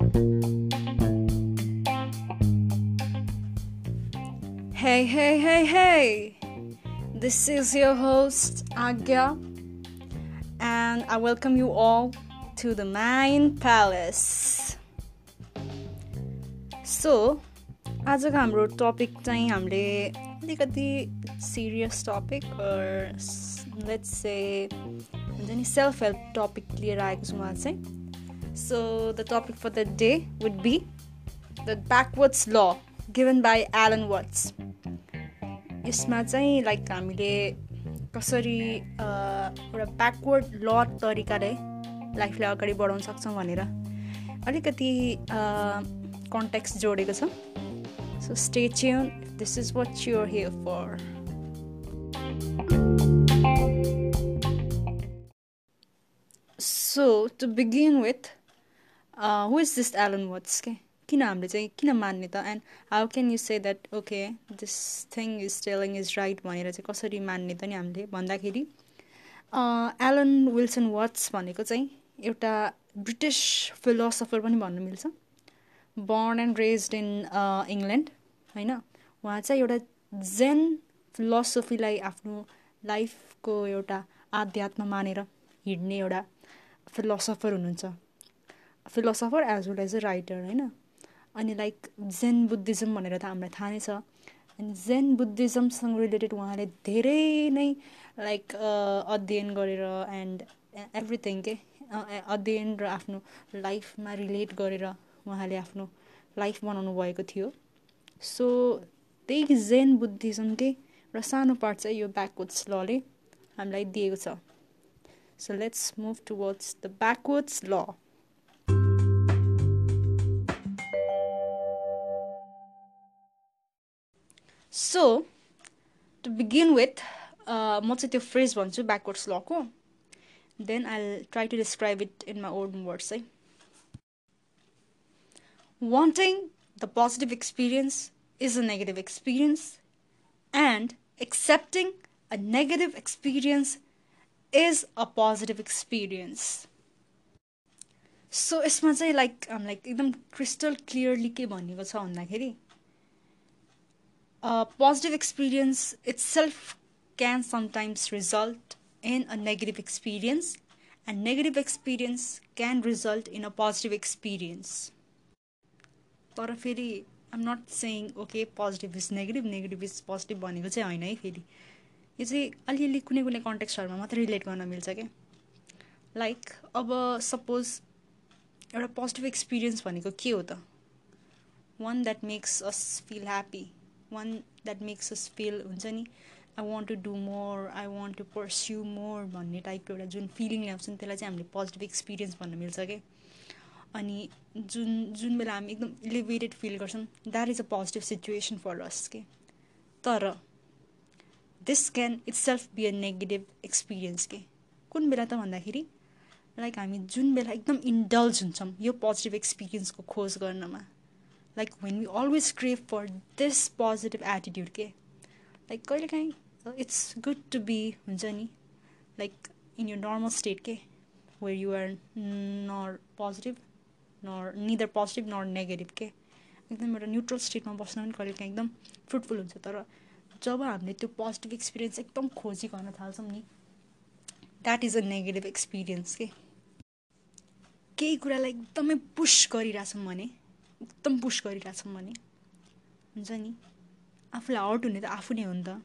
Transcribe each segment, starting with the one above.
Hey, hey, hey, hey! This is your host, Agya, and I welcome you all to the Mind Palace. So आजको हाम्रो topic चाहिँ हामीले अलिकति serious topic let's say हुन्छ नि self help topic लिएर आएको छु उहाँ चाहिँ so the topic for the day would be the backwards law given by Alan Watts यसमा चाहिँ लाइक हामीले कसरी एउटा ब्याकवर्ड ल तरिकाले लाइफलाई अगाडि बढाउन सक्छौँ भनेर अलिकति कन्ट्याक्स जोडेको छ so stay च्युन this is what you're here for so to begin with who is this Alan Watts के किन हामीले चाहिँ किन मान्ने त and how can you say that okay this thing is telling is right भनेर चाहिँ कसरी मान्ने त नि हामीले भन्दाखेरि एलन विल्सन वाट्स भनेको चाहिँ एउटा ब्रिटिस फिलोसफर पनि भन्नु मिल्छ. Born and raised in England होइन? उहाँ चाहिँ एउटा जेन फिलोसफीलाई आफ्नो लाइफको एउटा आध्यात्म मानेर हिँड्ने एउटा फिलोसफर हुनुहुन्छ। Philosopher as well as a writer होइन? अनि लाइक जेन बुद्धिज्म भनेर त हामीलाई थाहा नै छ। अनि जेन बुद्धिज्मसँग रिलेटेड उहाँले धेरै नै लाइक अध्ययन गरेर एन्ड एभ्रिथिङ के? अध्ययन र आफ्नो लाइफमा रिलेट गरेर उहाँले आफ्नो लाइफ बनाउनु भएको थियो। सो त्यही जेन बुद्धिज्मकै र सानो पार्ट चाहिँ यो ब्याकवर्ड्स लले हामीलाई दिएको छ। So let's move towards the backwards law so to begin with म चाहिँ त्यो फ्रेज भन्छु ब्याकवर्ड्स लको then I'll try to describe it in my own words. Eh? Wanting the positive experience is a negative experience, and accepting a negative experience is a positive experience. So यसमा चाहिँ like like एकदम crystal clearly के भनेको छ भन्दाखेरि positive experience itself can sometimes result in a negative experience, and negative experience can result in a positive experience. तर फेरि I'm not saying okay positive is negative negative is positive भनेको चाहिँ होइन है फेरि। यो चाहिँ अलिअलि कुनै कुनै कन्टेक्स्टहरूमा मात्रै रिलेट गर्न मिल्छ क्या। लाइक अब सपोज एउटा पोजिटिभ एक्सपिरियन्स भनेको के हो त? One that makes us feel happy one that makes us feel हुन्छ नि I want to do more I want to pursue more भन्ने टाइपको एउटा जुन फिलिङ ल्याउँछ नि त्यसलाई चाहिँ हामीले पोजिटिभ एक्सपिरियन्स भन्न मिल्छ क्या अनि जुन जुन बेला हामी एकदम इलिभेटेड फिल गर्छौँ that is a positive situation for us के? तर this can itself be a negative experience के कुन बेला त भन्दाखेरि लाइक हामी जुन बेला एकदम इन्डल्ज हुन्छौँ यो पोजिटिभ एक्सपिरियन्सको खोज गर्नमा। Like when we always crave for this positive attitude के लाइक कहिलेकाहीँ इट्स गुड टु बी हुन्छ नि like in your normal state के where you are nor positive nor neither positive nor negative के एकदम एउटा न्युट्रल स्टेटमा बस्न पनि कहिले काहीँ एकदम फ्रुटफुल हुन्छ तर जब हामीले त्यो पोजिटिभ एक्सपिरियन्स एकदम खोजी गर्न थाल्छौँ नि that is a negative experience के केही कुरालाई एकदमै पुस गरिरहेछौँ भने एकदम पुस गरिरहेछौँ भने। हुन्छ नि? आफूलाई हर्ट हुने त आफू नै हो नि त।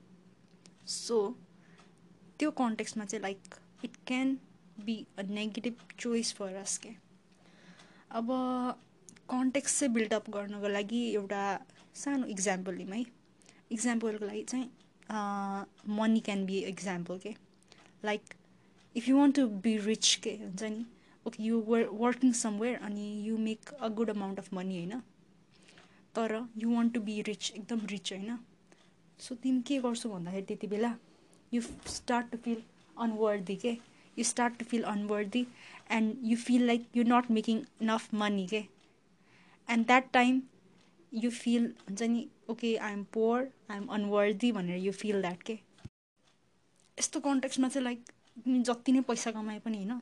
सो त्यो कन्टेक्समा चाहिँ like it can be a negative choice for us के? अब कन्टेक्स चाहिँ बिल्डअप गर्नको लागि एउटा सानो इक्जाम्पल लिउँ है। इक्जाम्पलको लागि चाहिँ मनी क्यान बी इक्जाम्पल के? Like if you want to be rich के? हुन्छ नि? Okay you were working somewhere अनि you make a good amount of money होइन तर you want to be rich एकदम रिच होइन सो तिमी के गर्छौ भन्दाखेरि त्यति बेला? You start to feel unworthy के? You start to feel unworthy and you feel like you not making enough money के and that time you feel हुन्छ नि okay I am poor I am unworthy भनेर you feel that के यस्तो कन्टेक्समा चाहिँ like तिमी जति नै पैसा कमाए पनि होइन?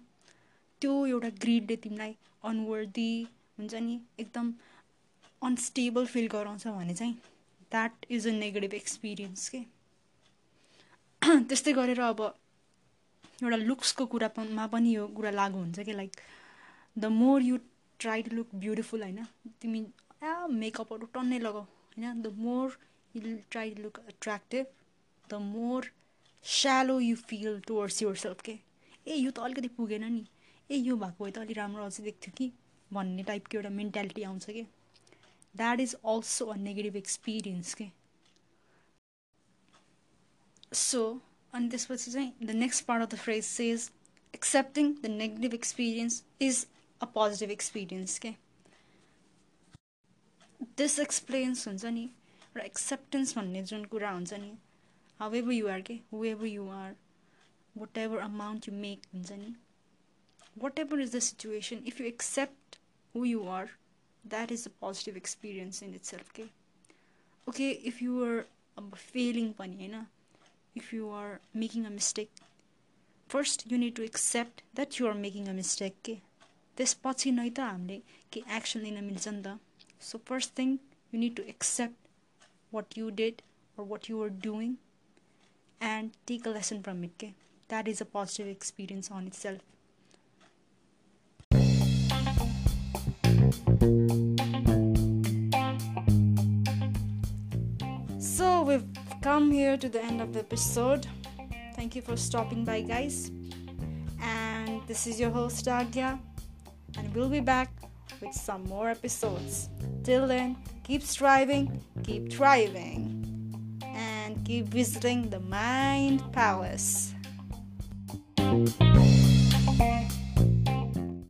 त्यो एउटा ग्रिडले तिमीलाई अनवर्दी हुन्छ नि एकदम अनस्टेबल फिल गराउँछ भने चाहिँ that is a negative experience के त्यस्तै गरेर अब एउटा लुक्सको कुरामा पनि यो कुरा लागु हुन्छ कि like the more you try to look beautiful होइन? तिमी आ मेकअपहरू टन्नै लगाऊ होइन? The more you try to look attractive the more shallow you feel towards yourself के ए यो त अलिकति पुगेन नि। ए यो भएको भए त अलिक राम्रो अझै देख्थ्यो कि? भन्ने टाइपको एउटा मेन्टालिटी आउँछ कि? That is also a negative experience के? सो अनि त्यसपछि चाहिँ the next part of the phrase says accepting the negative experience is a positive experience के दिस एक्सपिरियन्स हुन्छ नि र एक्सेप्टेन्स भन्ने जुन कुरा हुन्छ नि हाउ एभर युआर के whoever you're whatever amount you make हुन्छ नि whatever is the situation if you accept who you are that is a positive experience in itself okay okay if you are failing pani haina if you are making a mistake first you need to accept that you are making a mistake के त्यसपछि नै त हामीले के action लिन मिल्छ नि त so first thing you need to accept what you did or what you are doing and take a lesson from it okay? that is a positive experience on itself So we've come here to the end of the episode. Thank you for stopping by, guys. And this is your host, Agya, and we'll be back with some more episodes. Till then, keep striving, keep thriving, and keep visiting the Mind Palace.